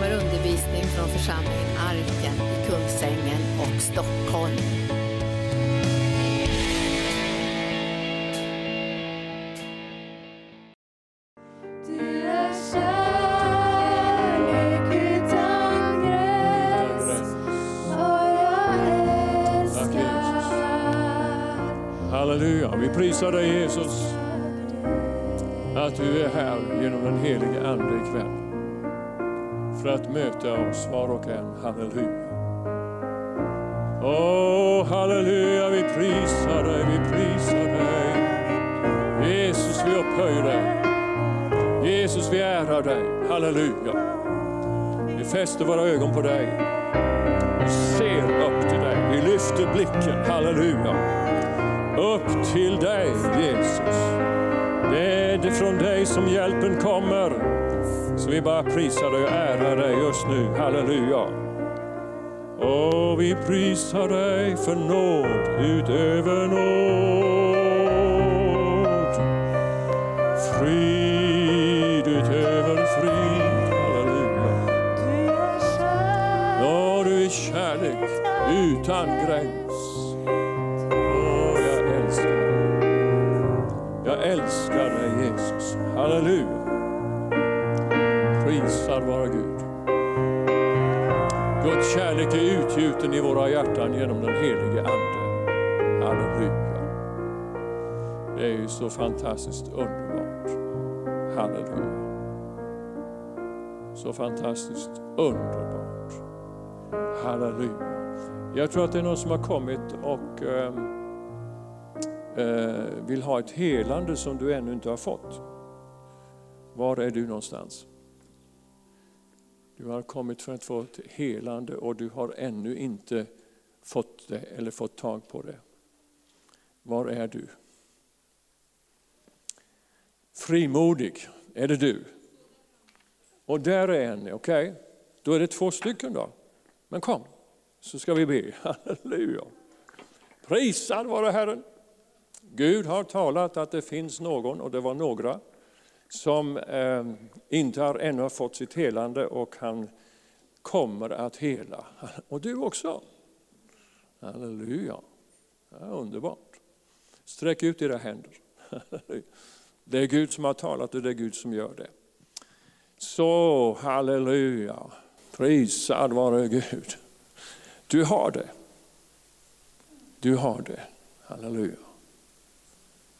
kommer undervisning från församlingen Arken i Kungsängen och Stockholm. Du är kärlek utan gräns och jag älskar Halleluja, vi prisar dig Jesus att du är här genom den helige Ande ikväll. För att möta oss var och en. Halleluja. Åh, halleluja, vi prisar dig, vi prisar dig. Jesus, vi upphöjer dig. Jesus, vi ärar dig. Halleluja. Vi fäster våra ögon på dig. Vi ser upp till dig. Vi lyfter blicken. Halleluja. Upp till dig, Jesus. Det är från dig som hjälpen kommer. Så vi bara prisar dig och ärar dig just nu. Halleluja. Och vi prisar dig för nåd utöver nåd. Frid utöver frid. Halleluja. Du är kärlek Ja, du är kärlek utan gräns. Åh, jag älskar dig. Jag älskar dig Jesus. Halleluja. Guds är utgjuten i våra hjärtan genom den helige Ande. Halleluja. Det är ju så fantastiskt underbart. Halleluja. Så fantastiskt underbart. Halleluja. Jag tror att det är någon som har kommit och ehm, eh, vill ha ett helande som du ännu inte har fått. Var är du någonstans? Du har kommit för att få ett helande och du har ännu inte fått det eller fått tag på det. Var är du? Frimodig, är det du? Och där är en, okej? Då är det två stycken då. Men kom, så ska vi be. Halleluja. Prisad vare Herren. Gud har talat att det finns någon, och det var några, som eh, inte har ännu har fått sitt helande och han kommer att hela. Och du också. Halleluja. Ja, underbart. Sträck ut era händer. Det är Gud som har talat och det är Gud som gör det. Så, halleluja. Prisad vare Gud. Du har det. Du har det. Halleluja.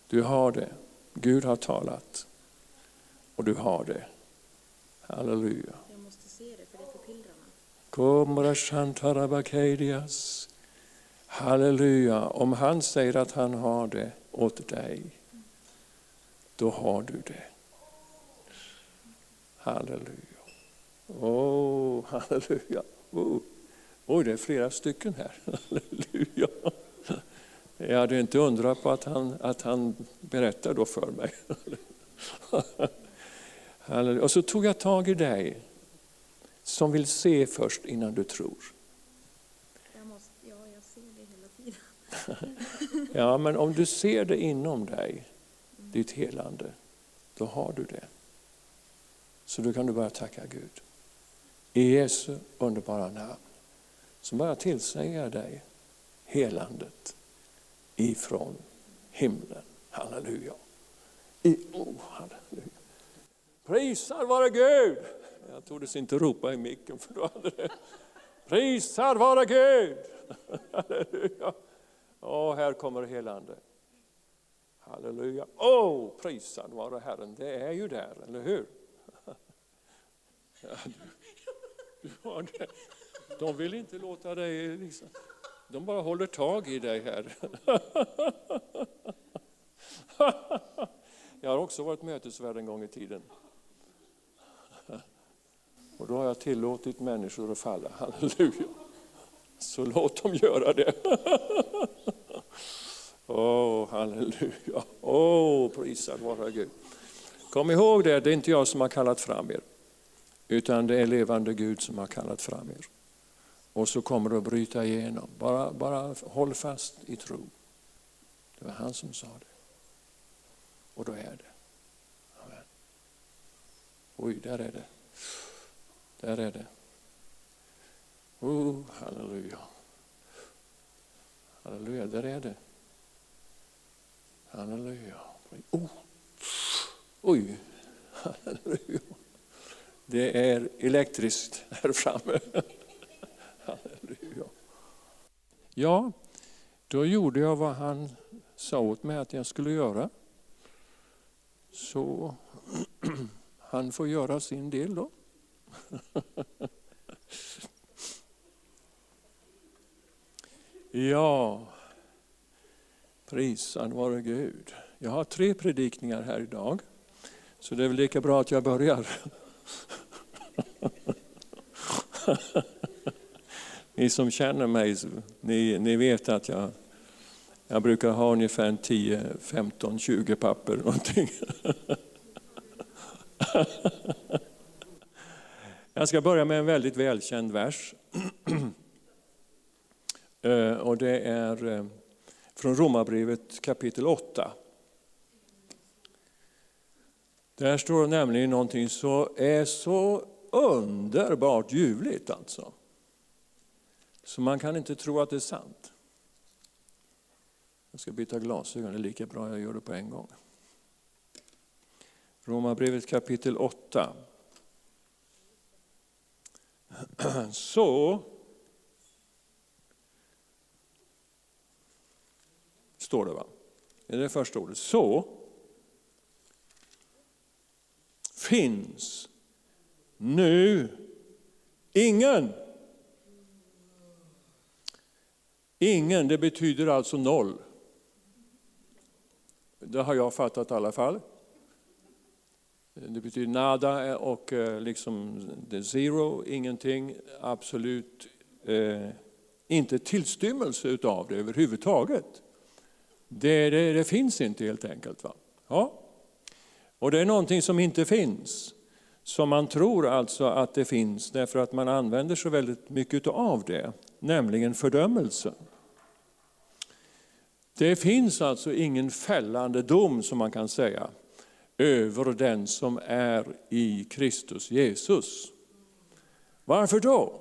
Du har det. Gud har talat. Och du har det. Halleluja. Jag måste se det för det. Halleluja. Om han säger att han har det åt dig, då har du det. Halleluja. Åh, halleluja. Oh. Oj, det är flera stycken här. Halleluja. Jag hade inte undrat på att han, att han berättar då för mig. Och så tog jag tag i dig som vill se först innan du tror. Jag, måste, ja, jag ser det hela tiden. Ja, men om du ser det inom dig, ditt helande, då har du det. Så då kan du börja tacka Gud. I Jesu underbara namn. Så bara tillsäger jag dig helandet ifrån himlen. Halleluja. I, oh, halleluja. Prisad vare Gud! Jag tordes inte ropa i micken för då hade det... Prisad vare Gud! Halleluja. Åh, här kommer helande. Halleluja. Åh, prisad vare Herren. Det är ju där, eller hur? Ja, du, du har det. De vill inte låta dig... Liksom, de bara håller tag i dig här. Jag har också varit mötesvärd en gång i tiden. Och då har jag tillåtit människor att falla. Halleluja. Så låt dem göra det. Åh, oh, halleluja. Åh, oh, prisad vare Gud. Kom ihåg det, det är inte jag som har kallat fram er. Utan det är levande Gud som har kallat fram er. Och så kommer det att bryta igenom. Bara, bara håll fast i tro. Det var han som sa det. Och då är det. Amen. Oj, där är det. Där är det. Oh, halleluja. Halleluja, där är det. Halleluja. Oh. Oj, halleluja. Det är elektriskt här framme. Halleluja. Ja, då gjorde jag vad han sa åt mig att jag skulle göra. Så han får göra sin del då. Ja, prisad vare Gud. Jag har tre predikningar här idag, så det är väl lika bra att jag börjar. Ni som känner mig, ni, ni vet att jag, jag brukar ha ungefär 10, 15, 20 papper någonting. Jag ska börja med en väldigt välkänd vers. Eh, och det är eh, från Romarbrevet kapitel 8. Där står nämligen någonting som är så underbart ljuvligt alltså. Så man kan inte tro att det är sant. Jag ska byta glasögon, det är lika bra jag gör det på en gång. Romarbrevet kapitel 8. Så står det va? Det är det första ordet. Så finns nu ingen. Ingen, det betyder alltså noll. Det har jag fattat i alla fall. Det betyder nada och eh, liksom zero, ingenting, absolut eh, inte tillstymmelse utav det överhuvudtaget. Det, det, det finns inte helt enkelt. Va? Ja. Och det är någonting som inte finns, som man tror alltså att det finns därför att man använder så väldigt mycket av det, nämligen fördömelse. Det finns alltså ingen fällande dom som man kan säga över den som är i Kristus Jesus. Varför då?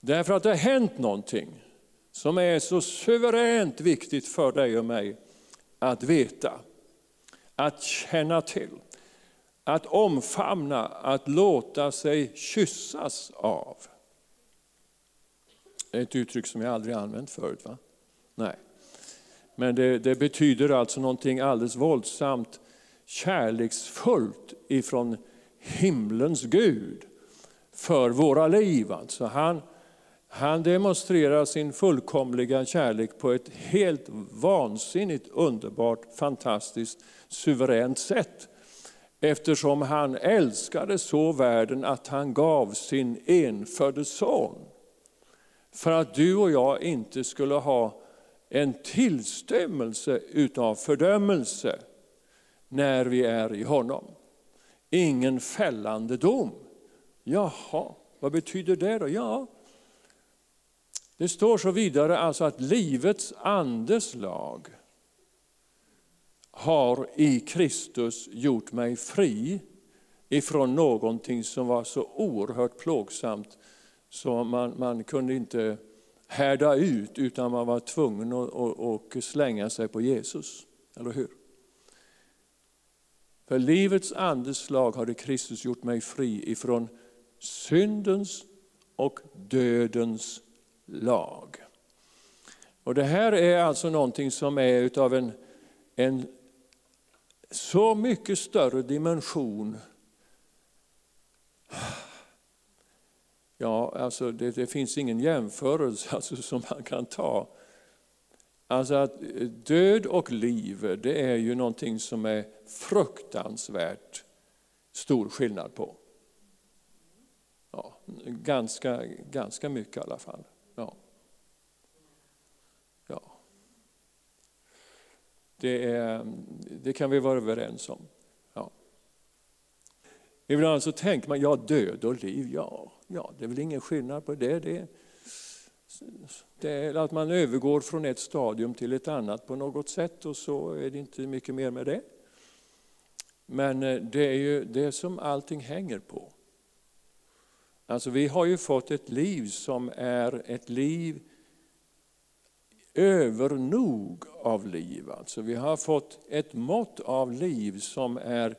Därför att det har hänt någonting som är så suveränt viktigt för dig och mig att veta, att känna till, att omfamna, att låta sig kyssas av. Det är ett uttryck som jag aldrig använt förut. va? Nej. Men det, det betyder alltså någonting alldeles våldsamt kärleksfullt ifrån himlens Gud för våra liv. Alltså han, han demonstrerar sin fullkomliga kärlek på ett helt vansinnigt, underbart, fantastiskt, suveränt sätt. Eftersom han älskade så världen att han gav sin enfödde son. För att du och jag inte skulle ha en tillstymmelse utav fördömelse när vi är i honom. Ingen fällande dom. Jaha, vad betyder det då? Ja, det står så vidare alltså att livets andes lag har i Kristus gjort mig fri ifrån någonting som var så oerhört plågsamt så man, man kunde inte härda ut utan man var tvungen att, att, att slänga sig på Jesus. Eller hur? För livets andes lag har i Kristus gjort mig fri ifrån syndens och dödens lag. Och Det här är alltså någonting som är utav en, en så mycket större dimension. Ja, alltså det, det finns ingen jämförelse alltså, som man kan ta. Alltså att eh, död och liv, det är ju någonting som är fruktansvärt stor skillnad på. Ja, ganska, ganska mycket i alla fall. Ja. ja. Det, är, det kan vi vara överens om. Ja. Ibland så tänker man, ja död och liv, ja, ja det är väl ingen skillnad på det. det det är att man övergår från ett stadium till ett annat på något sätt och så är det inte mycket mer med det. Men eh, det är ju det som allting hänger på. Alltså vi har ju fått ett liv som är ett liv övernog av liv. Alltså vi har fått ett mått av liv som är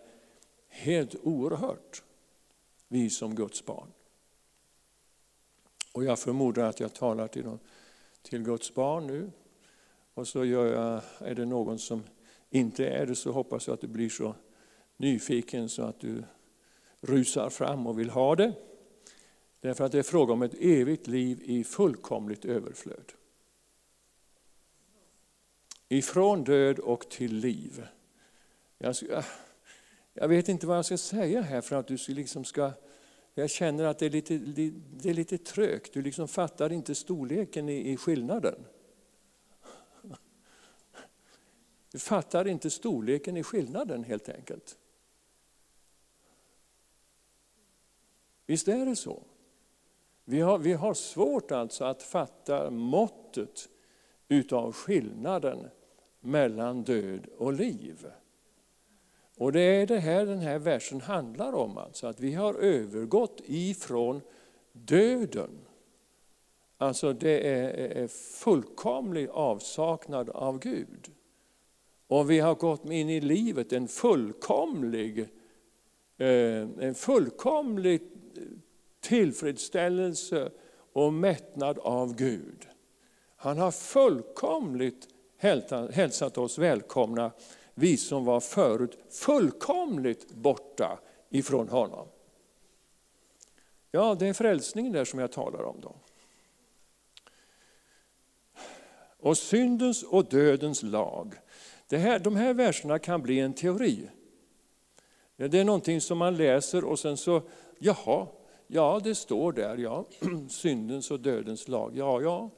helt oerhört, vi som Guds barn. Och jag förmodar att jag talar till, dem, till Guds barn nu. Och så gör jag, är det någon som inte är det så hoppas jag att du blir så nyfiken så att du rusar fram och vill ha det. Därför att det är fråga om ett evigt liv i fullkomligt överflöd. Ifrån död och till liv. Jag, jag vet inte vad jag ska säga här för att du liksom ska... Jag känner att det är lite, det är lite trögt, du liksom fattar inte storleken i, i skillnaden. Du fattar inte storleken i skillnaden helt enkelt. Visst är det så? Vi har, vi har svårt alltså att fatta måttet utav skillnaden mellan död och liv. Och det är det här den här versen handlar om, alltså att vi har övergått ifrån döden. Alltså det är fullkomlig avsaknad av Gud. Och vi har gått in i livet en fullkomlig, eh, en fullkomlig tillfredsställelse och mättnad av Gud. Han har fullkomligt hälsat oss välkomna, vi som var förut fullkomligt borta ifrån honom. Ja, det är frälsningen där som jag talar om. då. Och syndens och dödens lag. Det här, de här verserna kan bli en teori. Det är någonting som man läser och sen så, jaha, ja det står där, ja, syndens och dödens lag, ja, ja,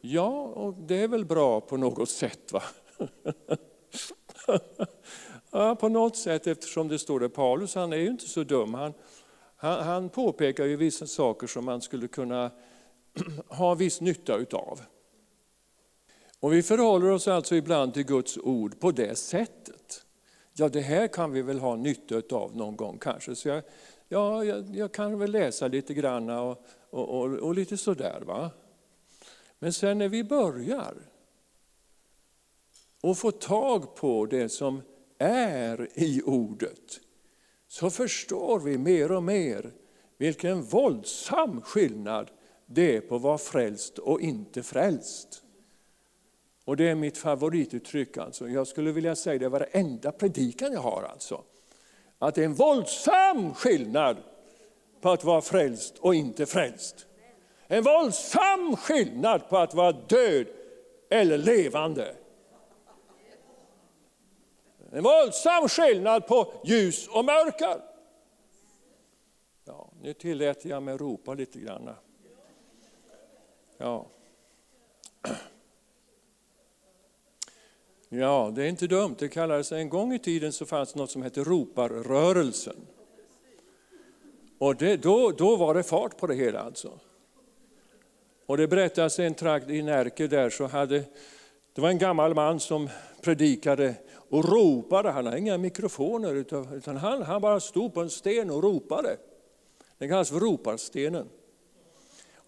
ja, och det är väl bra på något sätt va? ja, på något sätt eftersom det står där, Paulus han är ju inte så dum, han, han, han påpekar ju vissa saker som man skulle kunna ha viss nytta utav. Och vi förhåller oss alltså ibland till Guds ord på det sättet. Ja, det här kan vi väl ha nytta av någon gång kanske. Så jag, ja, jag, jag kan väl läsa lite grann och, och, och, och lite sådär. Va? Men sen när vi börjar och får tag på det som är i ordet så förstår vi mer och mer vilken våldsam skillnad det är på att vara frälst och inte frälst. Och det är mitt favorituttryck. Alltså. Jag skulle vilja säga det varenda predikan jag har. Alltså. Att det är en våldsam skillnad på att vara frälst och inte frälst. En våldsam skillnad på att vara död eller levande. En våldsam skillnad på ljus och mörker. Ja, nu tillät jag mig ropa lite grann. Ja. Ja, det är inte dumt. Det kallades, en gång i tiden så fanns något som hette roparrörelsen. Och det, då, då var det fart på det hela alltså. Och det berättas en trakt i Närke där så hade, det var en gammal man som predikade och ropade. Han hade inga mikrofoner utan han, han bara stod på en sten och ropade. Den kallas för roparstenen.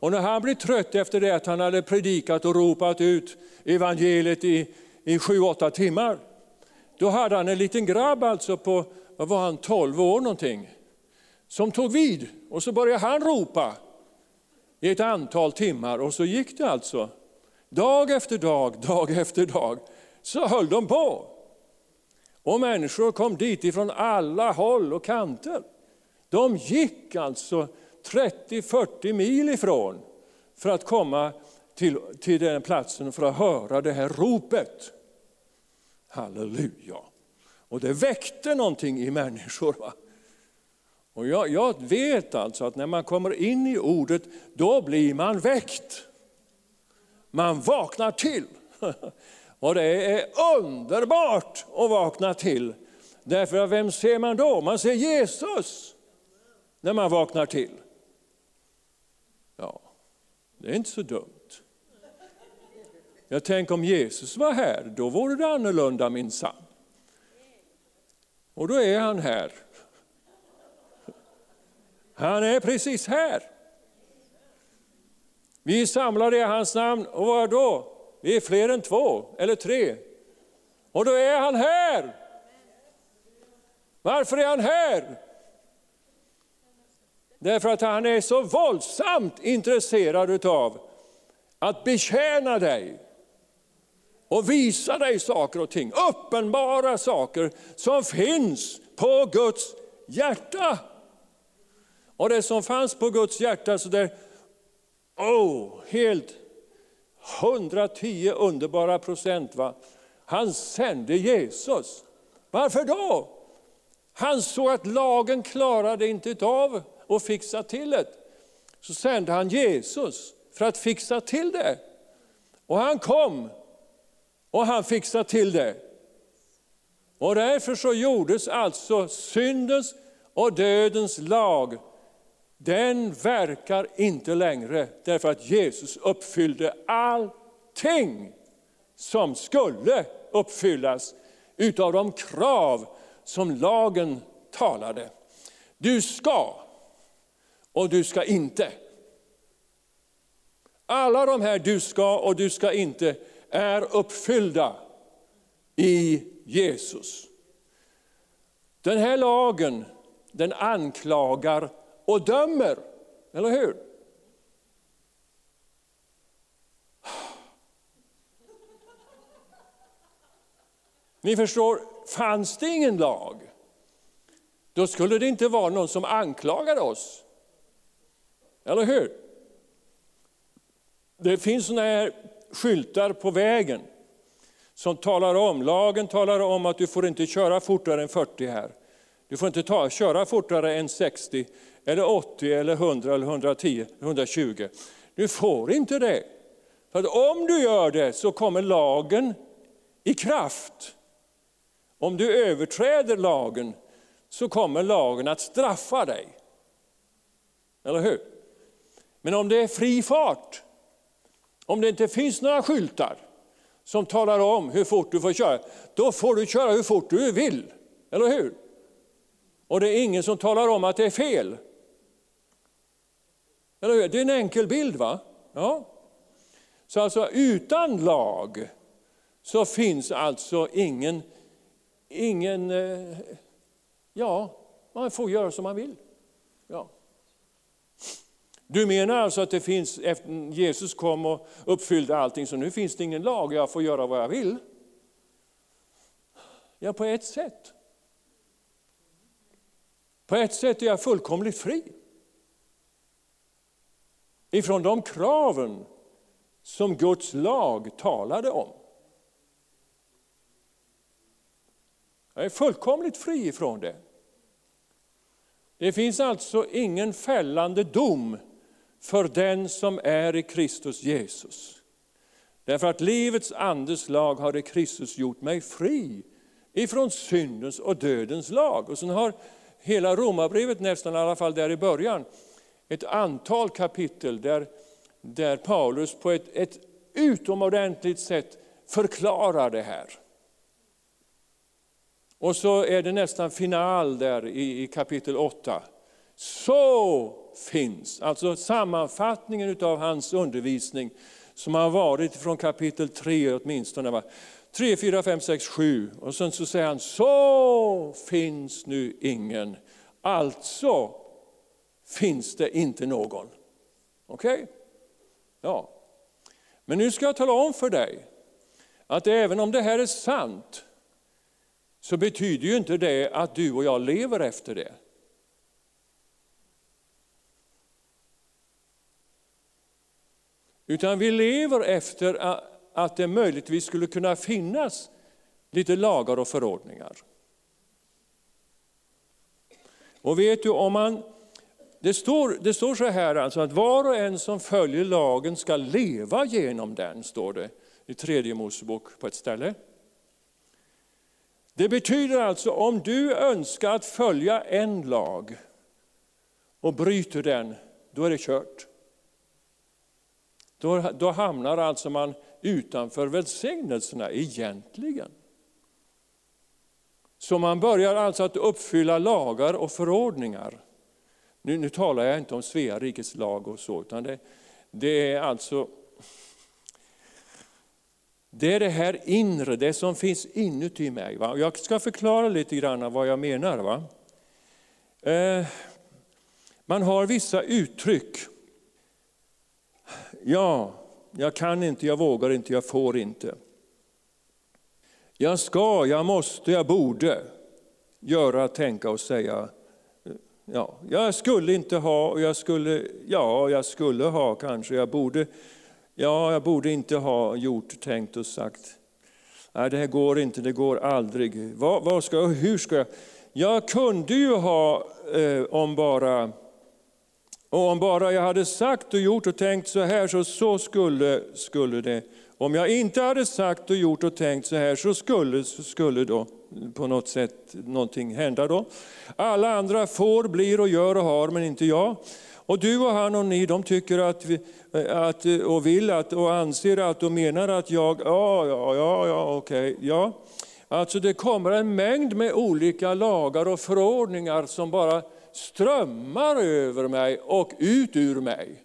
Och när han blev trött efter det att han hade predikat och ropat ut evangeliet i, i sju, åtta timmar. Då hade han en liten grabb alltså på, vad var han, 12 år någonting, som tog vid och så började han ropa i ett antal timmar och så gick det alltså. Dag efter dag, dag efter dag, så höll de på. Och människor kom dit ifrån alla håll och kanter. De gick alltså 30-40 mil ifrån för att komma till, till den platsen för att höra det här ropet. Halleluja! Och det väckte någonting i människor. Va? Och jag, jag, vet alltså att när man kommer in i ordet, då blir man väckt. Man vaknar till. Och det är underbart att vakna till. Därför att vem ser man då? Man ser Jesus när man vaknar till. Ja, det är inte så dumt. Jag tänker om Jesus var här, då vore det annorlunda minsann. Och då är han här. Han är precis här. Vi är samlade i hans namn och vad då? Vi är fler än två eller tre. Och då är han här. Varför är han här? Därför att han är så våldsamt intresserad av att betjäna dig och visa dig saker och ting, uppenbara saker som finns på Guds hjärta. Och det som fanns på Guds hjärta, så där, oh, helt 110 underbara procent. Va? Han sände Jesus. Varför då? Han såg att lagen klarade inte av att fixa till det. Så sände han Jesus för att fixa till det. Och han kom och han fixade till det. Och därför så gjordes alltså syndens och dödens lag, den verkar inte längre därför att Jesus uppfyllde allting som skulle uppfyllas utav de krav som lagen talade. Du ska och du ska inte. Alla de här du ska och du ska inte är uppfyllda i Jesus. Den här lagen den anklagar och dömer, eller hur? Ni förstår, fanns det ingen lag, då skulle det inte vara någon som anklagade oss. Eller hur? Det finns sådana här skyltar på vägen som talar om, lagen talar om att du får inte köra fortare än 40 här. Du får inte ta, köra fortare än 60, eller 80, eller 100, eller 110, 120. Du får inte det. För att om du gör det så kommer lagen i kraft. Om du överträder lagen så kommer lagen att straffa dig. Eller hur? Men om det är fri fart, om det inte finns några skyltar som talar om hur fort du får köra, då får du köra hur fort du vill. Eller hur? Och det är ingen som talar om att det är fel. Eller hur? Det är en enkel bild va? Ja. Så alltså utan lag så finns alltså ingen, ingen eh, ja, man får göra som man vill. Ja. Du menar alltså att det finns, efter Jesus kom och uppfyllde allting, så nu finns det ingen lag, jag får göra vad jag vill? Ja, på ett sätt. På ett sätt är jag fullkomligt fri. Ifrån de kraven som Guds lag talade om. Jag är fullkomligt fri ifrån det. Det finns alltså ingen fällande dom för den som är i Kristus Jesus. Därför att livets andes lag har i Kristus gjort mig fri ifrån syndens och dödens lag. Och sen har hela romabrevet nästan, i alla fall där i början, ett antal kapitel där, där Paulus på ett, ett utomordentligt sätt förklarar det här. Och så är det nästan final där i, i kapitel 8. Så finns, alltså sammanfattningen av hans undervisning som har varit från kapitel 3 åtminstone. 3, 4, 5, 6, 7 och sen så säger han så finns nu ingen. Alltså finns det inte någon. Okej? Okay? Ja. Men nu ska jag tala om för dig att även om det här är sant så betyder ju inte det att du och jag lever efter det. Utan vi lever efter att det möjligtvis skulle kunna finnas lite lagar och förordningar. Och vet du, om man, det, står, det står så här alltså att var och en som följer lagen ska leva genom den, står det i tredje Mosebok på ett ställe. Det betyder alltså om du önskar att följa en lag och bryter den, då är det kört. Då, då hamnar alltså man utanför välsignelserna egentligen. Så man börjar alltså att uppfylla lagar och förordningar. Nu, nu talar jag inte om Svea rikes lag och så, utan det, det är alltså det är det här inre, det som finns inuti mig. Va? Jag ska förklara lite grann vad jag menar. Va? Eh, man har vissa uttryck. Ja, jag kan inte, jag vågar inte, jag får inte. Jag ska, jag måste, jag borde göra, tänka och säga. Ja, jag skulle inte ha, och jag skulle, ja, jag skulle ha kanske, jag borde, ja, jag borde inte ha gjort, tänkt och sagt. Nej, det här går inte, det går aldrig. Vad, vad ska jag, hur ska jag? Jag kunde ju ha, eh, om bara och om bara jag hade sagt och gjort och tänkt så här, så, så skulle, skulle det. Om jag inte hade sagt och gjort och tänkt så här, så skulle, så skulle då på något sätt någonting hända då. Alla andra får, blir och gör och har, men inte jag. Och du och han och ni, de tycker att, vi, att och vill att, och anser att och menar att jag, ja, ja, ja, ja, okej, ja. Alltså det kommer en mängd med olika lagar och förordningar som bara strömmar över mig och ut ur mig.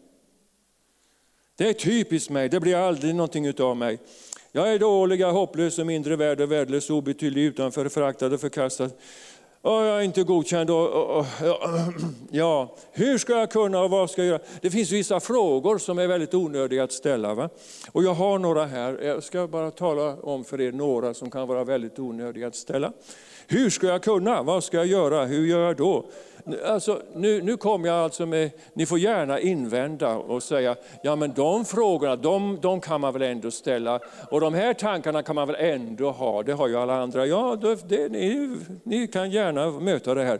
Det är typiskt mig, det blir aldrig någonting utav mig. Jag är dålig, jag är hopplös och mindre värd och värdelös, obetydlig, utanför, föraktad och förkastad. Och jag är inte godkänd. Och, och, och, ja, hur ska jag kunna och vad ska jag göra? Det finns vissa frågor som är väldigt onödiga att ställa. Va? Och jag har några här, jag ska bara tala om för er några som kan vara väldigt onödiga att ställa. Hur ska jag kunna? Vad ska jag göra? Hur gör jag då? Alltså, nu, nu kommer jag alltså med, ni får gärna invända och säga, ja men de frågorna, de, de kan man väl ändå ställa. Och de här tankarna kan man väl ändå ha, det har ju alla andra. Ja, det, det, ni, ni kan gärna möta det här.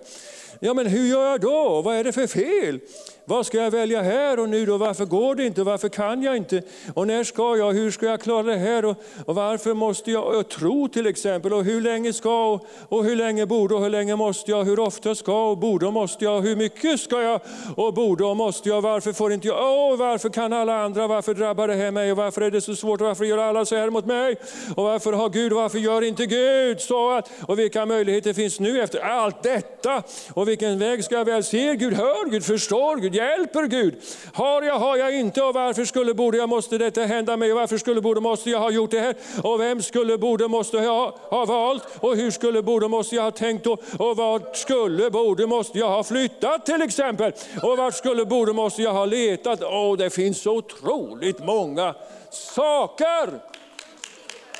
Ja men hur gör jag då? Vad är det för fel? Vad ska jag välja här och nu då? Varför går det inte? Varför kan jag inte? Och när ska jag? Hur ska jag klara det här? Och, och varför måste jag tro till exempel? Och hur länge ska? Och, och hur länge borde? Och hur länge måste jag? Hur ofta ska? Och borde och måste jag? Hur mycket ska jag? Och borde och måste jag? Varför får inte jag? oh, varför kan alla andra? Varför drabbar det här mig? Och varför är det så svårt? Och varför gör alla så här mot mig? Och varför har Gud? Varför gör inte Gud så? Att, och vilka möjligheter finns nu efter allt detta? Och vilken väg ska jag väl se? Gud hör, Gud förstår, Gud hjälper Gud. Har jag, har jag inte och varför skulle, borde jag, måste detta hända mig och varför skulle, borde, måste jag ha gjort det här? Och vem skulle, borde, måste jag ha valt? Och hur skulle, borde, måste jag ha tänkt och, och vad skulle, borde, måste jag har flyttat till exempel? Och vart skulle, borde, måste jag ha letat? Åh, det finns så otroligt många saker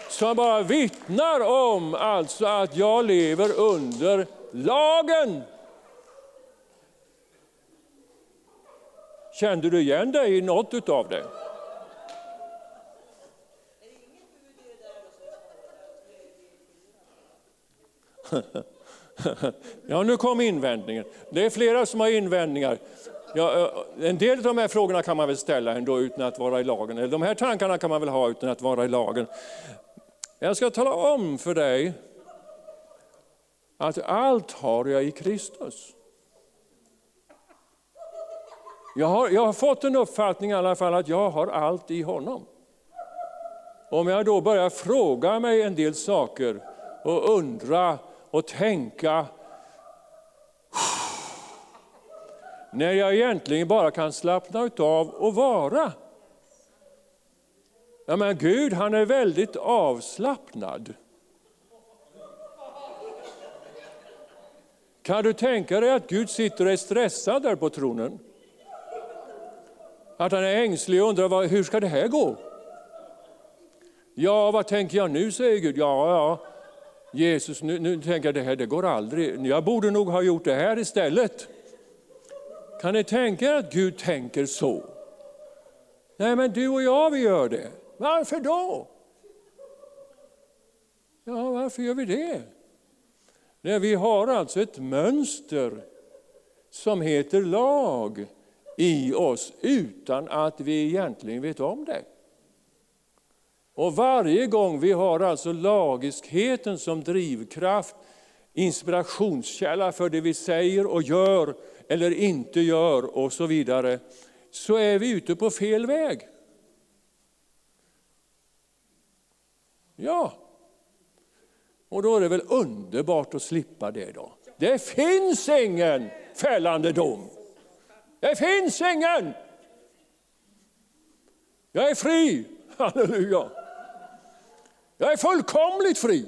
som bara vittnar om alltså att jag lever under lagen. Kände du igen dig i något av det? Ja, nu kom invändningen. Det är flera som har invändningar. Ja, en del av de här frågorna kan man väl ställa ändå utan att vara i lagen. Eller de här tankarna kan man väl ha utan att vara i lagen. Jag ska tala om för dig att allt har jag i Kristus. Jag har, jag har fått en uppfattning i alla fall att jag har allt i honom. Om jag då börjar fråga mig en del saker och undra och tänka när jag egentligen bara kan slappna av och vara. Ja, men Gud han är väldigt avslappnad. Kan du tänka dig att Gud sitter och är stressad där på tronen? Att han är ängslig och undrar hur ska det här gå? Ja, vad tänker jag nu, säger Gud. Ja, ja, Jesus, nu, nu tänker jag det här, det går aldrig. Jag borde nog ha gjort det här istället. Kan ni tänka er att Gud tänker så? Nej, men du och jag, vi gör det. Varför då? Ja, varför gör vi det? Nej, vi har alltså ett mönster som heter lag i oss utan att vi egentligen vet om det. Och varje gång vi har alltså lagiskheten som drivkraft, inspirationskälla för det vi säger och gör eller inte gör och så vidare, så är vi ute på fel väg. Ja, och då är det väl underbart att slippa det då. Det finns ingen fällande dom. Det finns ingen! Jag är fri, halleluja. Jag är fullkomligt fri.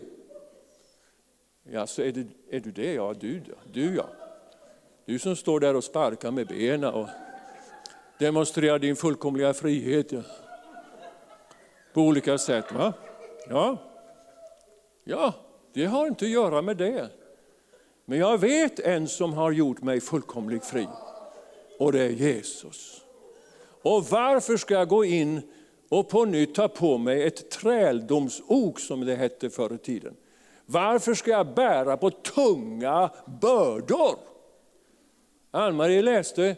Ja, så är, du, är du det? Ja, du, du ja. Du som står där och sparkar med benen och demonstrerar din fullkomliga frihet. Ja. På olika sätt. Va? Ja. ja, det har inte att göra med det. Men jag vet en som har gjort mig fullkomligt fri. Och det är Jesus. Och varför ska jag gå in och på nytt ta på mig ett träldomsok som det hette förr i tiden? Varför ska jag bära på tunga bördor? Ann-Marie läste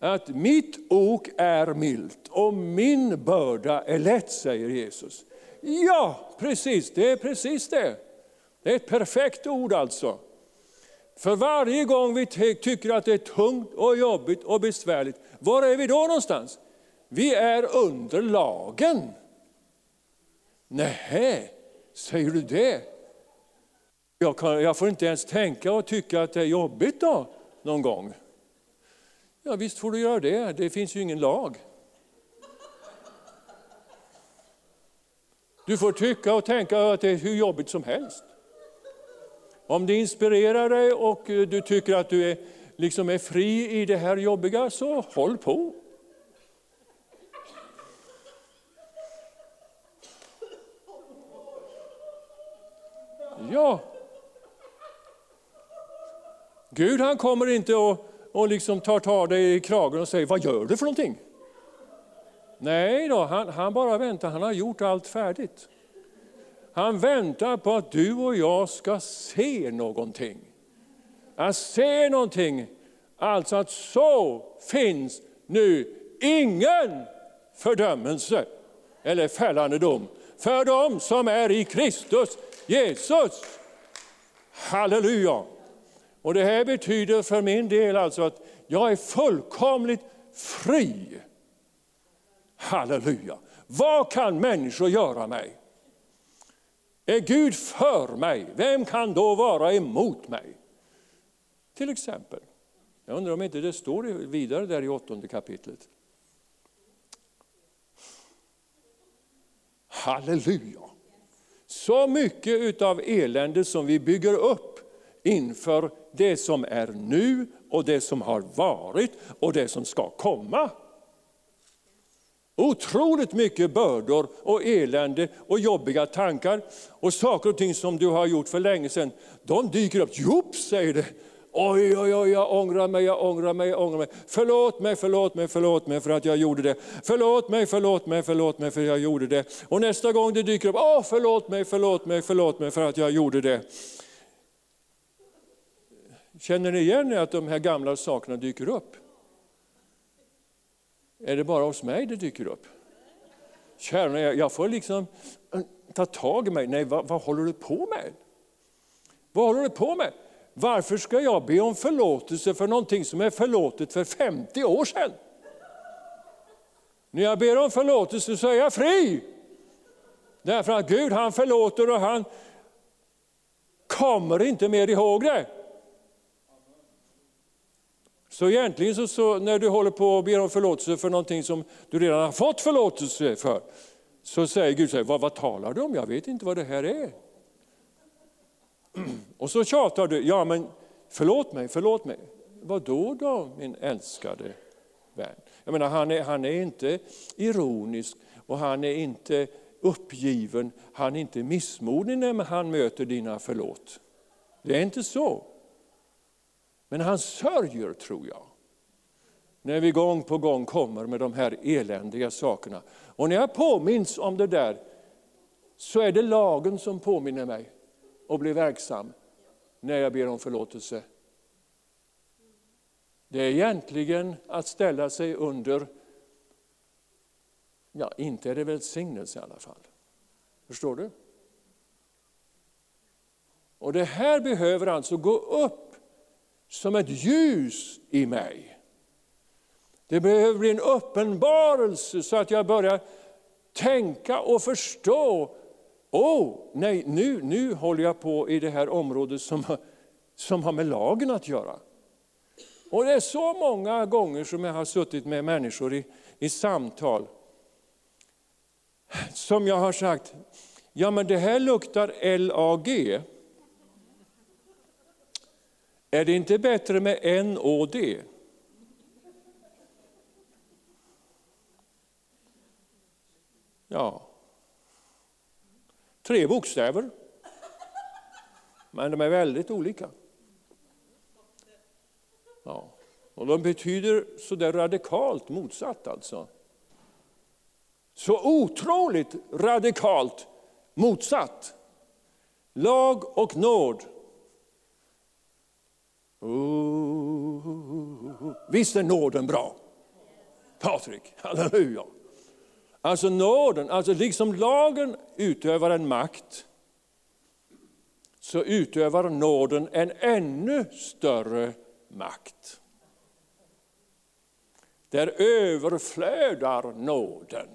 att mitt ok är milt och min börda är lätt, säger Jesus. Ja, precis, det är precis det. Det är ett perfekt ord alltså. För varje gång vi tycker att det är tungt och jobbigt och besvärligt, var är vi då någonstans? Vi är under lagen. Nej, säger du det? Jag, kan, jag får inte ens tänka och tycka att det är jobbigt då, någon gång. Ja, visst får du göra det, det finns ju ingen lag. Du får tycka och tänka att det är hur jobbigt som helst. Om det inspirerar dig och du tycker att du är, liksom är fri i det här jobbiga, så håll på. Ja. Gud han kommer inte och, och liksom tar tag dig i kragen och säger, vad gör du för någonting? Nej då, han, han bara väntar, han har gjort allt färdigt. Han väntar på att du och jag ska se någonting. Att se någonting, alltså att så finns nu ingen fördömelse eller fällande dom för dem som är i Kristus Jesus. Halleluja! Och det här betyder för min del alltså att jag är fullkomligt fri. Halleluja! Vad kan människor göra mig? Är Gud för mig, vem kan då vara emot mig? Till exempel. Jag undrar om inte det står vidare där i åttonde kapitlet. Halleluja! Så mycket av elände som vi bygger upp inför det som är nu och det som har varit och det som ska komma. Otroligt mycket bördor och elände och jobbiga tankar och saker och ting som du har gjort för länge sedan. De dyker upp, Jops, säger det. Oj, oj, oj, jag ångrar mig, jag ångrar mig, jag ångrar mig. Förlåt mig, förlåt mig, förlåt mig för att jag gjorde det. Förlåt mig, förlåt mig, förlåt mig för att jag gjorde det. Och nästa gång det dyker upp, åh förlåt mig, förlåt mig, förlåt mig för att jag gjorde det. Känner ni igen att de här gamla sakerna dyker upp? Är det bara hos mig det dyker upp? Kära, jag får liksom äh, ta tag i mig. Nej, vad, vad håller du på med? Vad håller du på med? Varför ska jag be om förlåtelse för någonting som är förlåtet för 50 år sedan? När jag ber om förlåtelse så är jag fri. Därför att Gud han förlåter och han kommer inte mer ihåg det. Så egentligen så, så, när du håller på och ber om förlåtelse för någonting som du redan har fått förlåtelse för, så säger Gud, så här, vad, vad talar du om? Jag vet inte vad det här är. Och så tjatar du, ja men förlåt mig, förlåt mig. Vad då då min älskade vän? Jag menar, han, är, han är inte ironisk och han är inte uppgiven, han är inte missmodig när han möter dina förlåt. Det är inte så. Men han sörjer, tror jag, när vi gång på gång kommer med de här eländiga sakerna. Och när jag påminns om det där så är det lagen som påminner mig och blir verksam när jag ber om förlåtelse. Det är egentligen att ställa sig under, ja inte är det välsignelse i alla fall. Förstår du? Och det här behöver alltså gå upp som ett ljus i mig. Det behöver bli en uppenbarelse så att jag börjar tänka och förstå. Oh, nej, nu, nu håller jag på i det här området som, som har med lagen att göra. Och det är så många gånger som jag har suttit med människor i, i samtal som jag har sagt, ja men det här luktar LAG. Är det inte bättre med NOD? Ja. Tre bokstäver. Men de är väldigt olika. Ja. Och de betyder så där radikalt motsatt alltså. Så otroligt radikalt motsatt. Lag och nåd. Oh, visst är nåden bra? Patrik, halleluja. Alltså nåden, alltså liksom lagen utövar en makt så utövar nåden en ännu större makt. Där överflödar nåden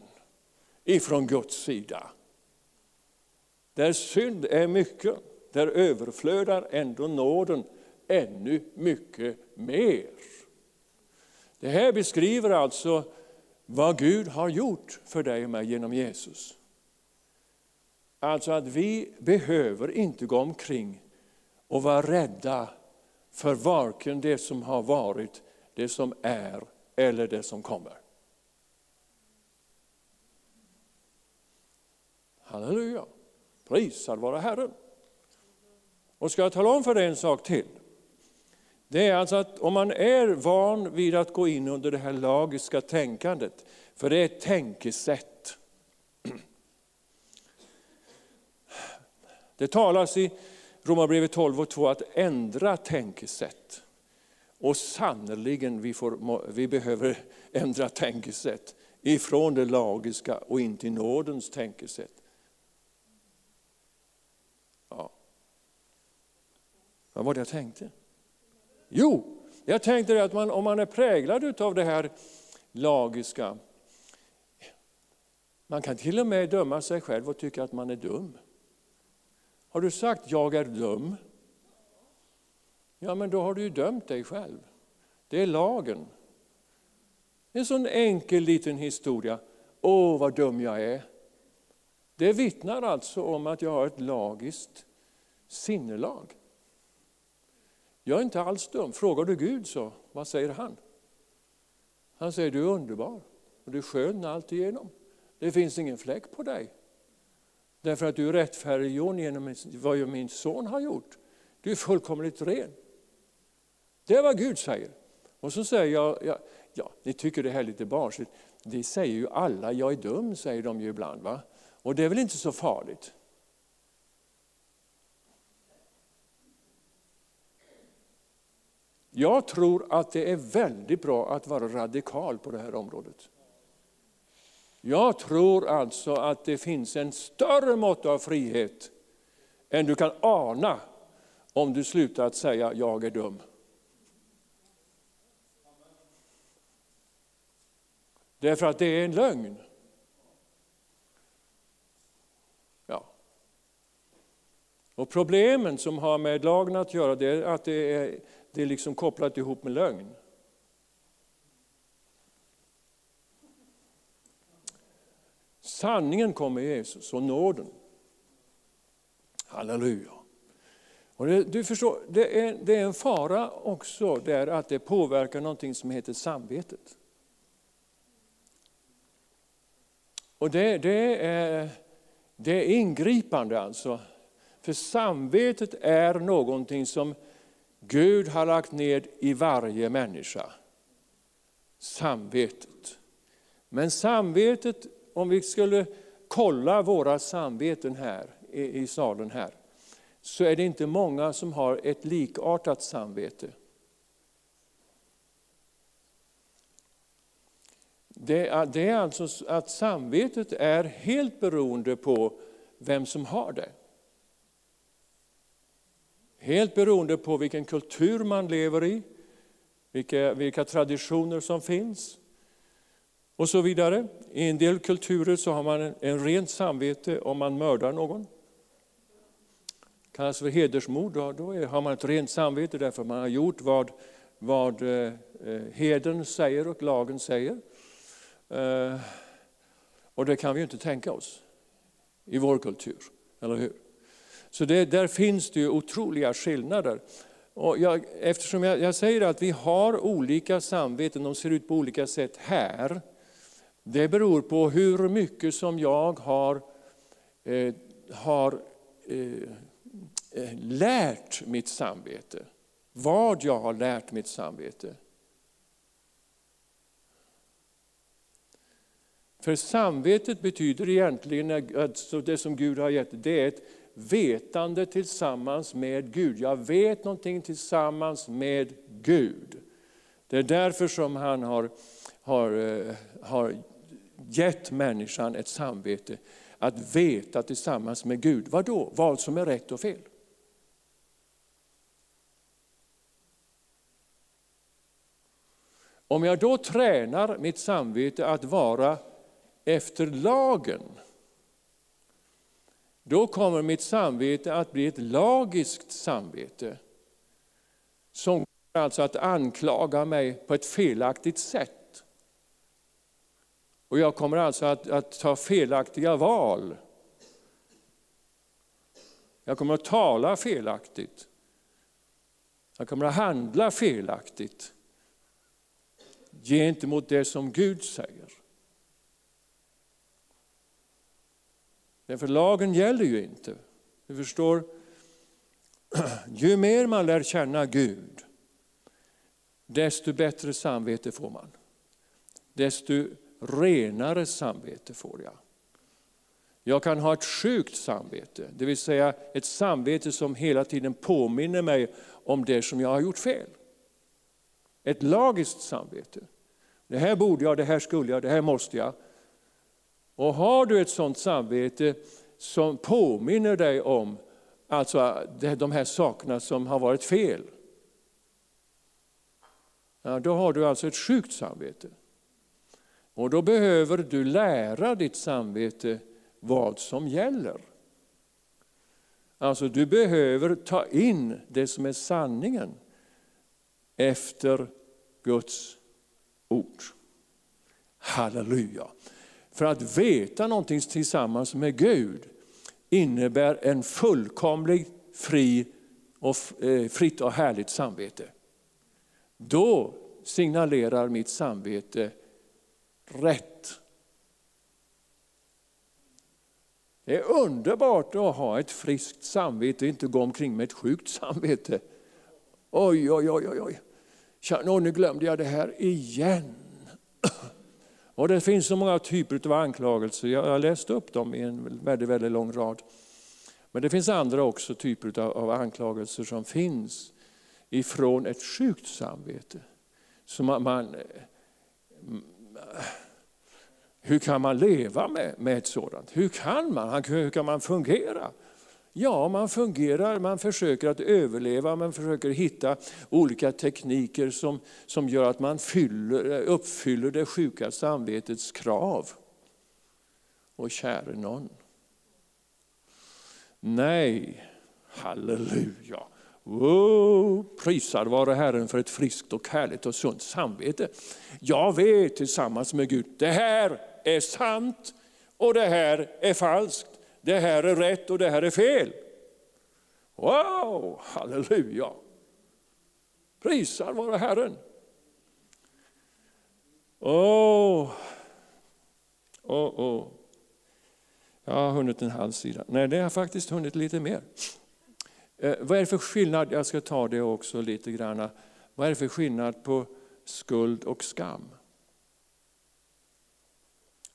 ifrån Guds sida. Där synd är mycket, där överflödar ändå nåden ännu mycket mer. Det här beskriver alltså vad Gud har gjort för dig och mig genom Jesus. Alltså att vi behöver inte gå omkring och vara rädda för varken det som har varit, det som är eller det som kommer. Halleluja, prisad vara Herren. Och ska jag tala om för dig en sak till. Det är alltså att om man är van vid att gå in under det här lagiska tänkandet, för det är ett tänkesätt. Det talas i Romarbrevet 12 och 2 att ändra tänkesätt. Och sannerligen, vi, får, vi behöver ändra tänkesätt ifrån det lagiska och in till nådens tänkesätt. Ja. Vad var det jag tänkte? Jo, jag tänkte att man, om man är präglad av det här lagiska, man kan till och med döma sig själv och tycka att man är dum. Har du sagt jag är dum? Ja, men då har du ju dömt dig själv. Det är lagen. En sån enkel liten historia. Åh, vad dum jag är. Det vittnar alltså om att jag har ett lagiskt sinnelag. Jag är inte alls dum. Frågar du Gud så, vad säger han? Han säger du är underbar och du är skön alltigenom. Det finns ingen fläck på dig. Därför att du är rättfärdiggjord genom vad min son har gjort. Du är fullkomligt ren. Det är vad Gud säger. Och så säger jag, ja, ja ni tycker det här är lite barnsligt. Det säger ju alla, jag är dum säger de ju ibland. Va? Och det är väl inte så farligt. Jag tror att det är väldigt bra att vara radikal på det här området. Jag tror alltså att det finns en större mått av frihet än du kan ana om du slutar att säga jag är dum. Därför att det är en lögn. Ja. Och problemen som har med lagen att göra det är att det är, det är liksom kopplat ihop med lögn. Sanningen kommer Jesus och nåden. Halleluja. Och det, du förstår, det är, det är en fara också där att det påverkar någonting som heter samvetet. Och det, det, är, det är ingripande alltså. För samvetet är någonting som Gud har lagt ned i varje människa. Samvetet. Men samvetet om vi skulle kolla våra samveten här i, salen här, så är det inte många som har ett likartat samvete. Det är, det är alltså att samvetet är helt beroende på vem som har det. Helt beroende på vilken kultur man lever i, vilka, vilka traditioner som finns och så vidare. I en del kulturer så har man en rent samvete om man mördar någon. Det kallas för hedersmord. Då, då har man ett rent samvete därför man har gjort vad, vad eh, eh heden säger och lagen säger. Eh, och det kan vi inte tänka oss. i vår kultur. Eller hur? Så det, där finns det ju otroliga skillnader. Och jag, eftersom jag, jag säger att vi har olika samveten, de ser ut på olika sätt här. Det beror på hur mycket som jag har, eh, har eh, eh lärt mitt samvete. Vad jag har lärt mitt samvete. För samvetet betyder egentligen, alltså det som Gud har gett, det är ett vetande tillsammans med Gud. Jag vet någonting tillsammans med Gud. Det är därför som han har, har, eh, har gett människan ett samvete. Att veta tillsammans med Gud, vad då? Vad som är rätt och fel. Om jag då tränar mitt samvete att vara efter lagen, då kommer mitt samvete att bli ett lagiskt samvete. Som kommer alltså att anklaga mig på ett felaktigt sätt. Och jag kommer alltså att, att ta felaktiga val. Jag kommer att tala felaktigt. Jag kommer att handla felaktigt gentemot det som Gud säger. Därför lagen gäller ju inte. Du förstår, ju mer man lär känna Gud, desto bättre samvete får man. Desto renare samvete får jag. Jag kan ha ett sjukt samvete, det vill säga ett samvete som hela tiden påminner mig om det som jag har gjort fel. Ett lagiskt samvete. Det här borde jag, det här skulle jag, det här måste jag. Och har du ett sådant samvete som påminner dig om alltså de här sakerna som har varit fel. Ja, då har du alltså ett sjukt samvete. Och då behöver du lära ditt samvete vad som gäller. Alltså du behöver ta in det som är sanningen efter Guds ord. Halleluja. För att veta någonting tillsammans med Gud innebär en fullkomlig, fri och, eh, fritt och härligt samvete. Då signalerar mitt samvete rätt. Det är underbart att ha ett friskt samvete och inte gå omkring med ett sjukt samvete. Oj, oj, oj, oj. oj. nu glömde jag det här igen. Och det finns så många typer av anklagelser, jag har läst upp dem i en väldigt, väldigt lång rad. Men det finns andra också typer av anklagelser som finns ifrån ett sjukt samvete. Så man, man, eh, hur kan man leva med, med ett sådant? Hur kan man, hur kan man fungera? Ja, man fungerar, man försöker att överleva, man försöker hitta olika tekniker som, som gör att man fyller, uppfyller det sjuka samvetets krav. Och käre någon. Nej, halleluja. Wow, prisad vare Herren för ett friskt och härligt och sunt samvete. Jag vet tillsammans med Gud, det här är sant och det här är falskt det här är rätt och det här är fel. Wow, halleluja! Prisad vare Herren. Åh, åh, åh. Jag har hunnit en halv sida. Nej, det har faktiskt hunnit lite mer. Eh, vad är det för skillnad, jag ska ta det också lite grann. Vad är det för skillnad på skuld och skam?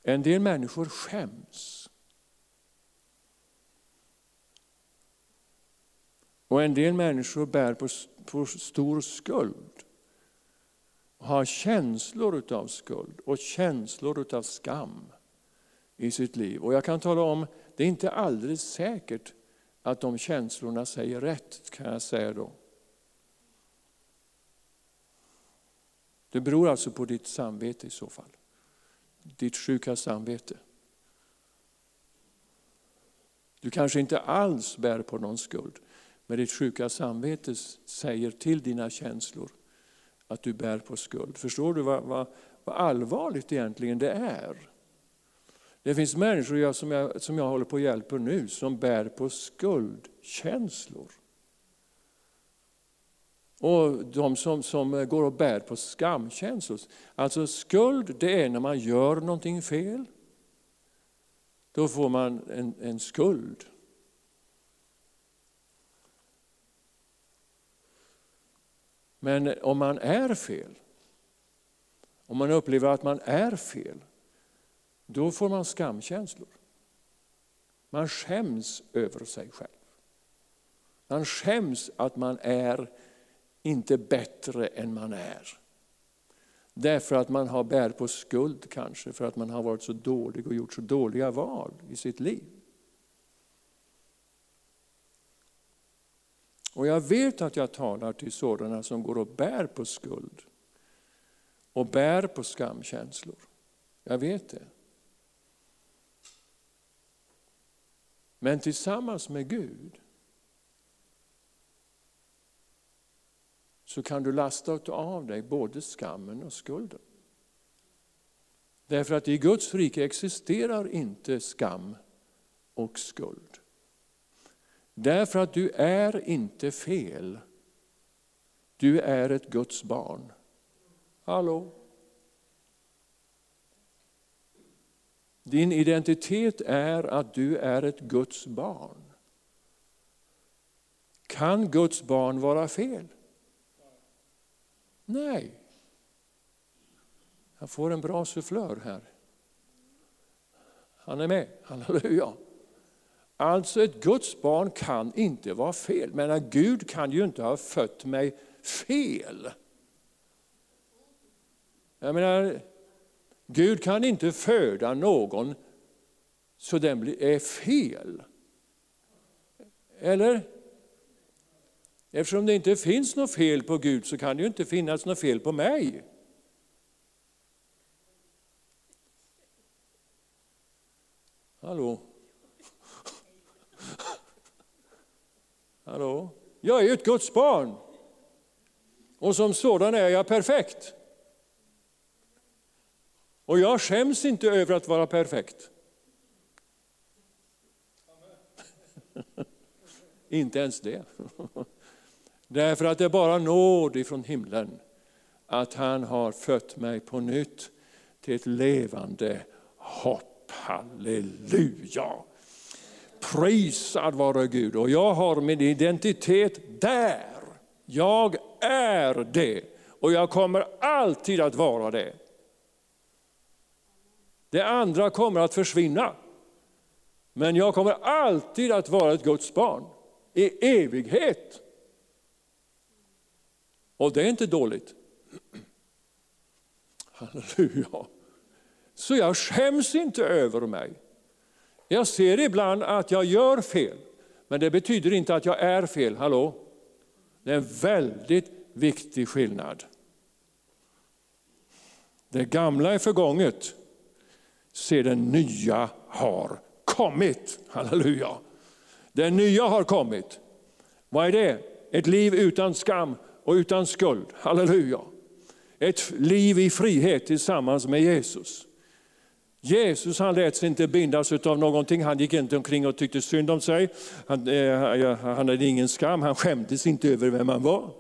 En del människor skäms Och en del människor bär på, på stor skuld. Har känslor av skuld och känslor av skam i sitt liv. Och jag kan tala om, det är inte alldeles säkert att de känslorna säger rätt, kan jag säga då. Det beror alltså på ditt samvete i så fall. Ditt sjuka samvete. Du kanske inte alls bär på någon skuld. Men ditt sjuka samvete säger till dina känslor att du bär på skuld. Förstår du vad, vad, vad allvarligt egentligen det är? Det finns människor jag, som, jag, som jag håller på att hjälpa nu som bär på skuldkänslor. Och de som, som går och bär på skamkänslor. Alltså skuld det är när man gör någonting fel. Då får man en, en skuld. Men om man är fel, om man upplever att man är fel, då får man skamkänslor. Man skäms över sig själv. Man skäms att man är inte bättre än man är. Därför att man har bär på skuld kanske, för att man har varit så dålig och gjort så dåliga val i sitt liv. Och jag vet att jag talar till sådana som går och bär på skuld och bär på skamkänslor. Jag vet det. Men tillsammans med Gud så kan du lasta av dig både skammen och skulden. Därför att i Guds rike existerar inte skam och skuld. Därför att du är inte fel. Du är ett Guds barn. Hallå? Din identitet är att du är ett Guds barn. Kan Guds barn vara fel? Nej. Jag får en bra sufflör här. Han är med, halleluja. Alltså ett Guds barn kan inte vara fel. Men Gud kan ju inte ha fött mig fel. Jag menar, Gud kan inte föda någon så den är fel. Eller? Eftersom det inte finns något fel på Gud så kan det ju inte finnas något fel på mig. Hallå? Hallå? Jag är ju ett Guds barn. Och som sådan är jag perfekt. Och jag skäms inte över att vara perfekt. inte ens det. Därför att det är bara nåd ifrån himlen att han har fött mig på nytt till ett levande hopp. Halleluja! Prisad vare Gud. Och jag har min identitet där. Jag är det. Och jag kommer alltid att vara det. Det andra kommer att försvinna. Men jag kommer alltid att vara ett Guds barn. I evighet. Och det är inte dåligt. Halleluja. Så jag skäms inte över mig. Jag ser ibland att jag gör fel, men det betyder inte att jag är fel. Hallå? Det är en väldigt viktig skillnad. Det gamla är förgånget, se det nya har kommit. Halleluja! Det nya har kommit. Vad är det? Ett liv utan skam och utan skuld. Halleluja! Ett liv i frihet tillsammans med Jesus. Jesus han lät sig inte bindas av någonting, han gick inte omkring och tyckte synd om sig. Han, eh, han hade ingen skam, han skämdes inte över vem han var.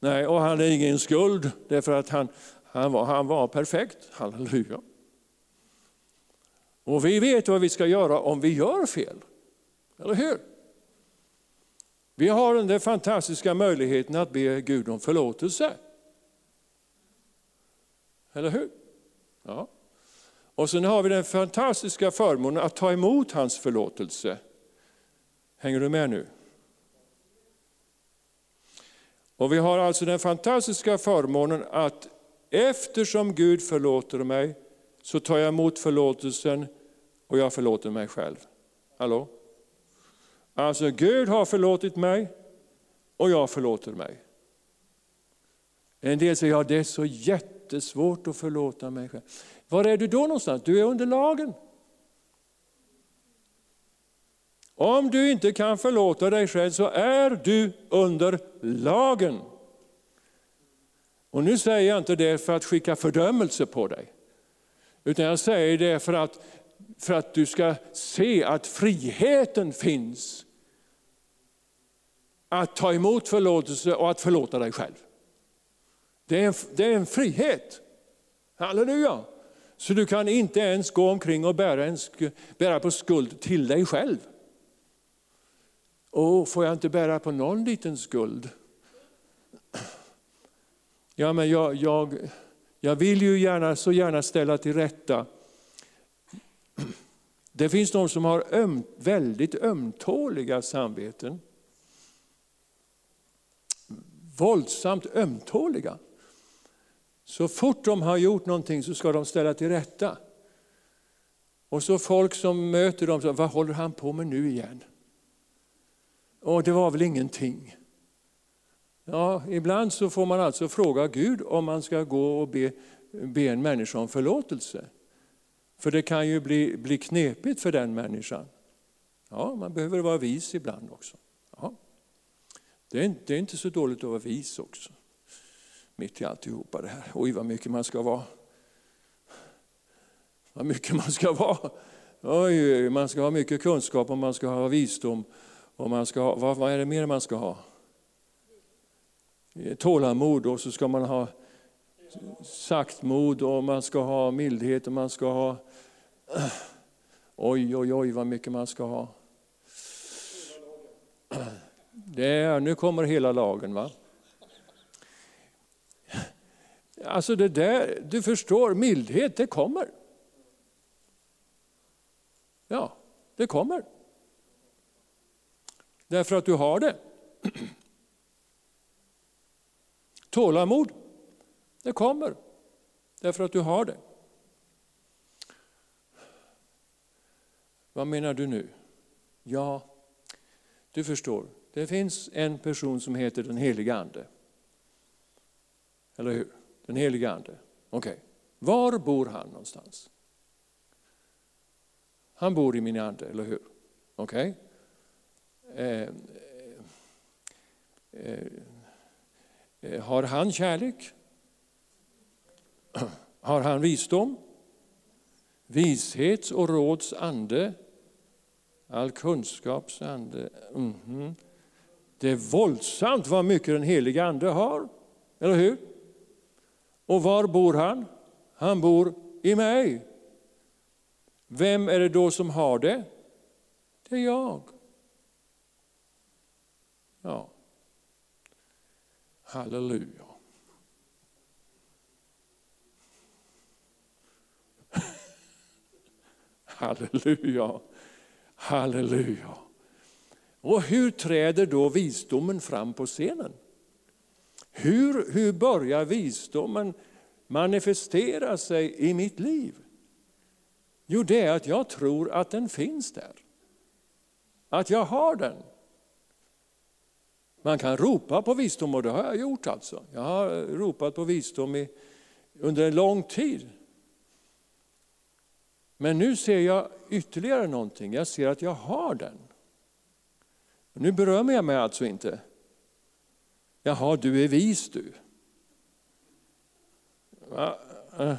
Nej, och han hade ingen skuld därför att han, han, var, han var perfekt. Halleluja. Och vi vet vad vi ska göra om vi gör fel. Eller hur? Vi har den fantastiska möjligheten att be Gud om förlåtelse. Eller hur? Ja. Och sen har vi den fantastiska förmånen att ta emot hans förlåtelse. Hänger du med nu? Och vi har alltså den fantastiska förmånen att eftersom Gud förlåter mig så tar jag emot förlåtelsen och jag förlåter mig själv. Hallå? Alltså Gud har förlåtit mig och jag förlåter mig. En del säger, ja det är så jättesvårt att förlåta mig själv. Var är du då någonstans? Du är under lagen. Om du inte kan förlåta dig själv så är du under lagen. Och nu säger jag inte det för att skicka fördömelse på dig. Utan jag säger det för att, för att du ska se att friheten finns. Att ta emot förlåtelse och att förlåta dig själv. Det är en, det är en frihet. Halleluja! Så du kan inte ens gå omkring och bära, en, sk- bära på skuld till dig själv. Åh, får jag inte bära på någon liten skuld? Ja, men jag, jag, jag vill ju gärna, så gärna ställa till rätta. Det finns de som har öm, väldigt ömtåliga samveten. Våldsamt ömtåliga. Så fort de har gjort någonting så ska de ställa till rätta. Och så folk som möter dem, så, vad håller han på med nu igen? Och det var väl ingenting. Ja, ibland så får man alltså fråga Gud om man ska gå och be, be en människa om förlåtelse. För det kan ju bli, bli knepigt för den människan. Ja, man behöver vara vis ibland också. Ja. Det, är, det är inte så dåligt att vara vis också. Mitt i alltihopa det här. Oj, vad mycket man ska vara. Vad mycket man ska vara. Oj, man ska ha mycket kunskap och man ska ha visdom. Och man ska ha, vad, vad är det mer man ska ha? Tålamod och så ska man ha saktmod och man ska ha mildhet och man ska ha... Oj, oj, oj vad mycket man ska ha. Det är, nu kommer hela lagen va? Alltså det där, du förstår, mildhet det kommer. Ja, det kommer. Därför att du har det. Tålamod, det kommer. Därför att du har det. Vad menar du nu? Ja, du förstår. Det finns en person som heter den helige Ande. Eller hur? Den helige Ande. Okej. Var bor han någonstans? Han bor i min ande, eller hur? Okej? Eh, eh, eh, har han kärlek? Har han visdom? Vishets och råds ande? All kunskaps ande? Mhm. Det är våldsamt vad mycket den heliga ande har, eller hur? Och var bor han? Han bor i mig. Vem är det då som har det? Det är jag. Ja. Halleluja. Halleluja. Halleluja. Och hur träder då visdomen fram på scenen? Hur, hur börjar visdomen manifestera sig i mitt liv? Jo, det är att jag tror att den finns där. Att jag har den. Man kan ropa på visdom och det har jag gjort alltså. Jag har ropat på visdom i, under en lång tid. Men nu ser jag ytterligare någonting. Jag ser att jag har den. Nu berömmer jag mig alltså inte. Jaha, du är vis du. Va? Eh.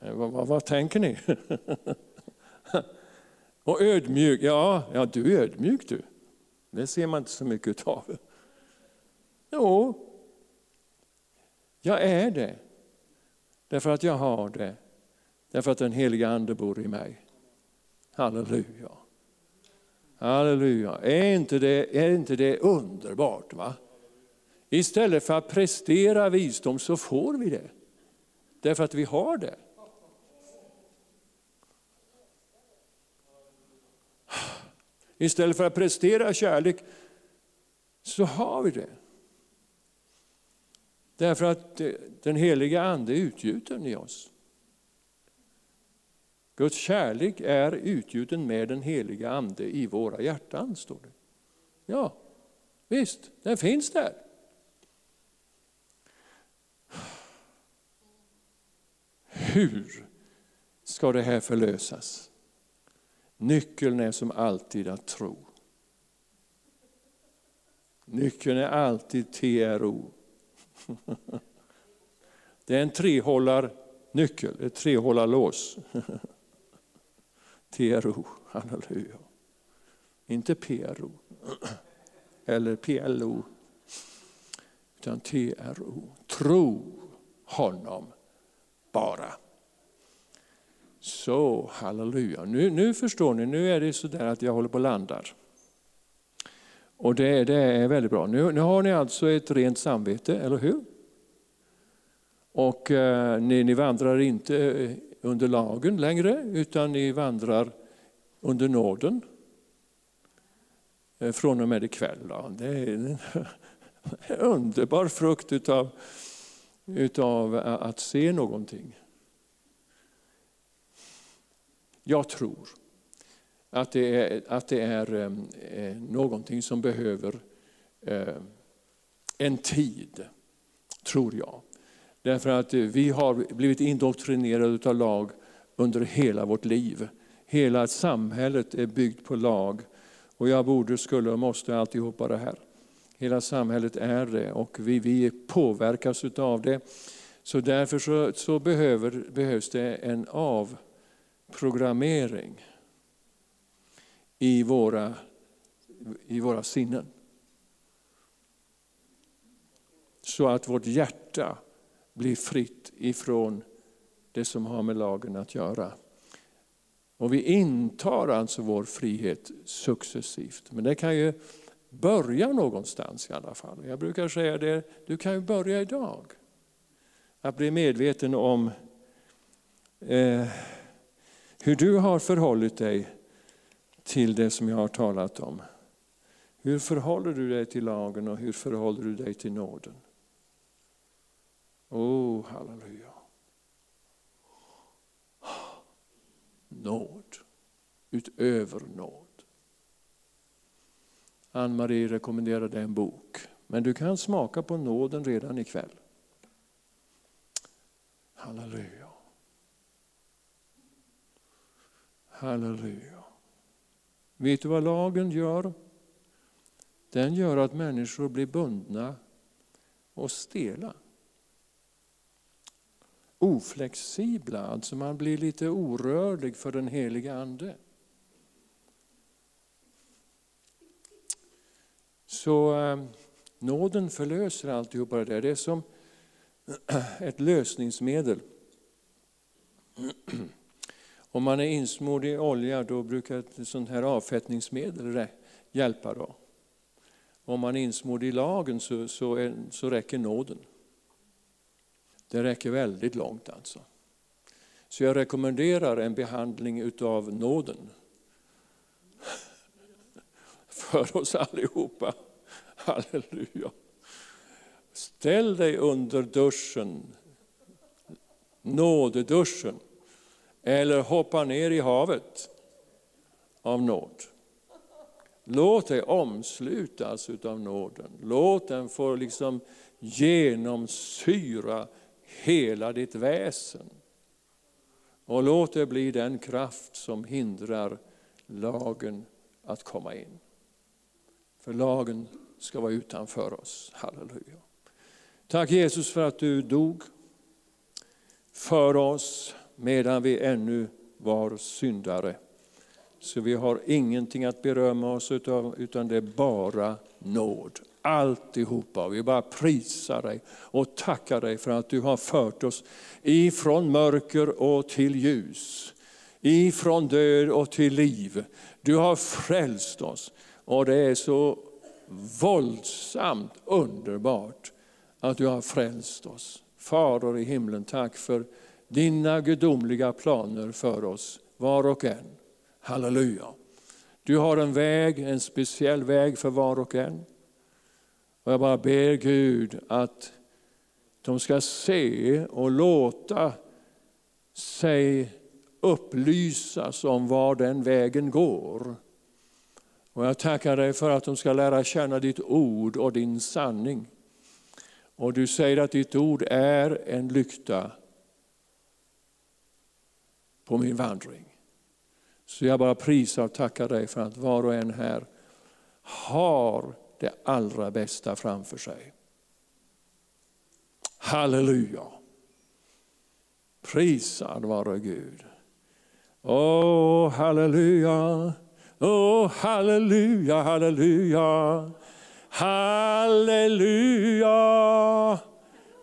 vad, vad, vad tänker ni? Och ödmjuk, ja, ja du är ödmjuk du. Det ser man inte så mycket av. Jo, jag är det. Därför att jag har det. Därför att den heliga Ande bor i mig. Halleluja. Halleluja. Är inte det, är inte det underbart? va? Istället för att prestera visdom så får vi det. Därför att vi har det. Istället för att prestera kärlek så har vi det. Därför att eh, den heliga Ande är utgjuten i oss. Guds kärlek är utgjuten med den heliga Ande i våra hjärtan, står det. Ja, visst, den finns där. Hur ska det här förlösas? Nyckeln är som alltid att tro. Nyckeln är alltid TRO. Det är en trehållarnyckel, ett trehållarlås. TRO, halleluja. Inte PRO eller PLO, utan TRO. Tro honom bara. Så, halleluja. Nu, nu förstår ni, nu är det så där att jag håller på att landa. Och det, det är väldigt bra. Nu, nu har ni alltså ett rent samvete, eller hur? Och eh, ni, ni vandrar inte eh, under lagen längre, utan ni vandrar under nåden. Eh, från och med ikväll. Då. Det är en underbar frukt utav, utav att se någonting. Jag tror att det är, att det är eh, någonting som behöver eh, en tid, tror jag. Därför att vi har blivit indoktrinerade av lag under hela vårt liv. Hela samhället är byggt på lag. Och jag borde, skulle och måste alltihopa det här. Hela samhället är det och vi, vi påverkas av det. Så därför så, så behöver, behövs det en avprogrammering i våra, i våra sinnen. Så att vårt hjärta bli fritt ifrån det som har med lagen att göra. Och vi intar alltså vår frihet successivt. Men det kan ju börja någonstans i alla fall. Jag brukar säga det, du kan ju börja idag. Att bli medveten om eh, hur du har förhållit dig till det som jag har talat om. Hur förhåller du dig till lagen och hur förhåller du dig till nåden? Oh, halleluja. Nåd, utöver nåd. Ann-Marie rekommenderade en bok, men du kan smaka på nåden redan ikväll. Halleluja. Halleluja. Vet du vad lagen gör? Den gör att människor blir bundna och stela. Oflexibla, alltså man blir lite orörlig för den heliga Ande. Så eh, nåden förlöser alltihopa det där. Det är som ett lösningsmedel. Om man är insmord i olja då brukar ett sånt här avfettningsmedel hjälpa. Då. Om man är insmord i lagen så, så, är, så räcker nåden. Det räcker väldigt långt alltså. Så jag rekommenderar en behandling utav nåden. För oss allihopa. Halleluja. Ställ dig under duschen, nådeduschen. Eller hoppa ner i havet av nåd. Låt dig omslutas av nåden. Låt den få liksom genomsyra hela ditt väsen. Och låt det bli den kraft som hindrar lagen att komma in. För lagen ska vara utanför oss. Halleluja. Tack Jesus för att du dog för oss medan vi ännu var syndare. Så vi har ingenting att berömma oss utav, utan det är bara nåd. Alltihopa. Vi bara prisar dig och tackar dig för att du har fört oss ifrån mörker och till ljus. Ifrån död och till liv. Du har frälst oss. Och det är så våldsamt underbart att du har frälst oss. Fader i himlen, tack för dina gudomliga planer för oss, var och en. Halleluja. Du har en väg, en speciell väg för var och en. Och jag bara ber Gud att de ska se och låta sig upplysas om var den vägen går. Och jag tackar dig för att de ska lära känna ditt ord och din sanning. Och du säger att ditt ord är en lykta på min vandring. Så jag bara prisar och tackar dig för att var och en här har det allra bästa framför sig. Halleluja! Prisad vare Gud. Åh, halleluja. Åh, halleluja, halleluja. Halleluja.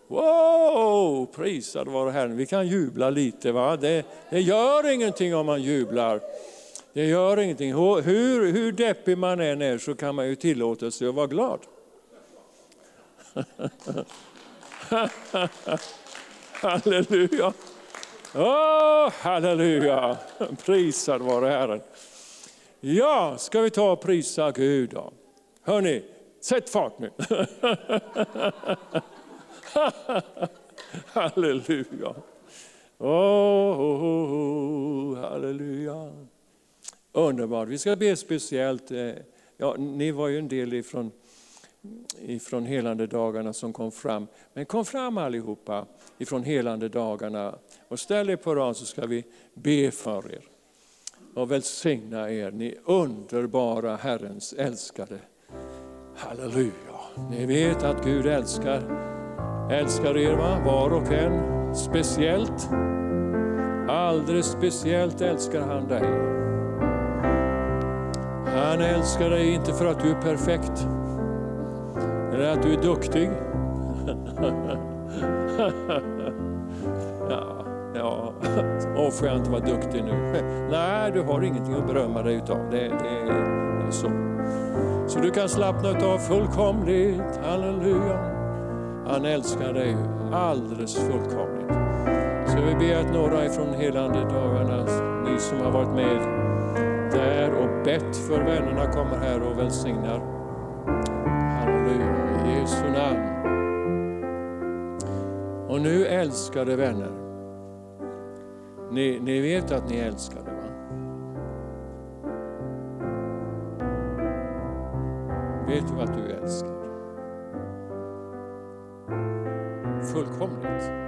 Wow, prisad vare Herren. Vi kan jubla lite. va? Det, det gör ingenting om man jublar. Det gör ingenting. Hur, hur deppig man än är så kan man ju tillåta sig att vara glad. halleluja. Oh, halleluja. Prisad vare Herren. Ja, ska vi ta och prisa Gud då? Hörni, sätt fart nu. halleluja. Oh, oh, oh, halleluja. Underbart. Vi ska be speciellt. Eh, ja, ni var ju en del ifrån, ifrån helande dagarna som kom fram. Men kom fram allihopa ifrån helande dagarna och ställ er på rad så ska vi be för er. Och välsigna er, ni underbara Herrens älskade. Halleluja. Ni vet att Gud älskar, älskar er va? var och en speciellt. Alldeles speciellt älskar han dig. Han älskar dig inte för att du är perfekt eller att du är duktig. ja, ja. Åh, får jag inte vara duktig nu? Nej, du har ingenting att berömma dig utav. Det, det, det är så. Så du kan slappna av fullkomligt. Halleluja. Han älskar dig alldeles fullkomligt. Så vi ber att några ifrån helande dagarna, ni som har varit med där och bett för vännerna kommer här och välsignar. Halleluja, i Jesu namn. Och nu älskade vänner, ni, ni vet att ni är älskade va? Vet du att du är älskad? Fullkomligt.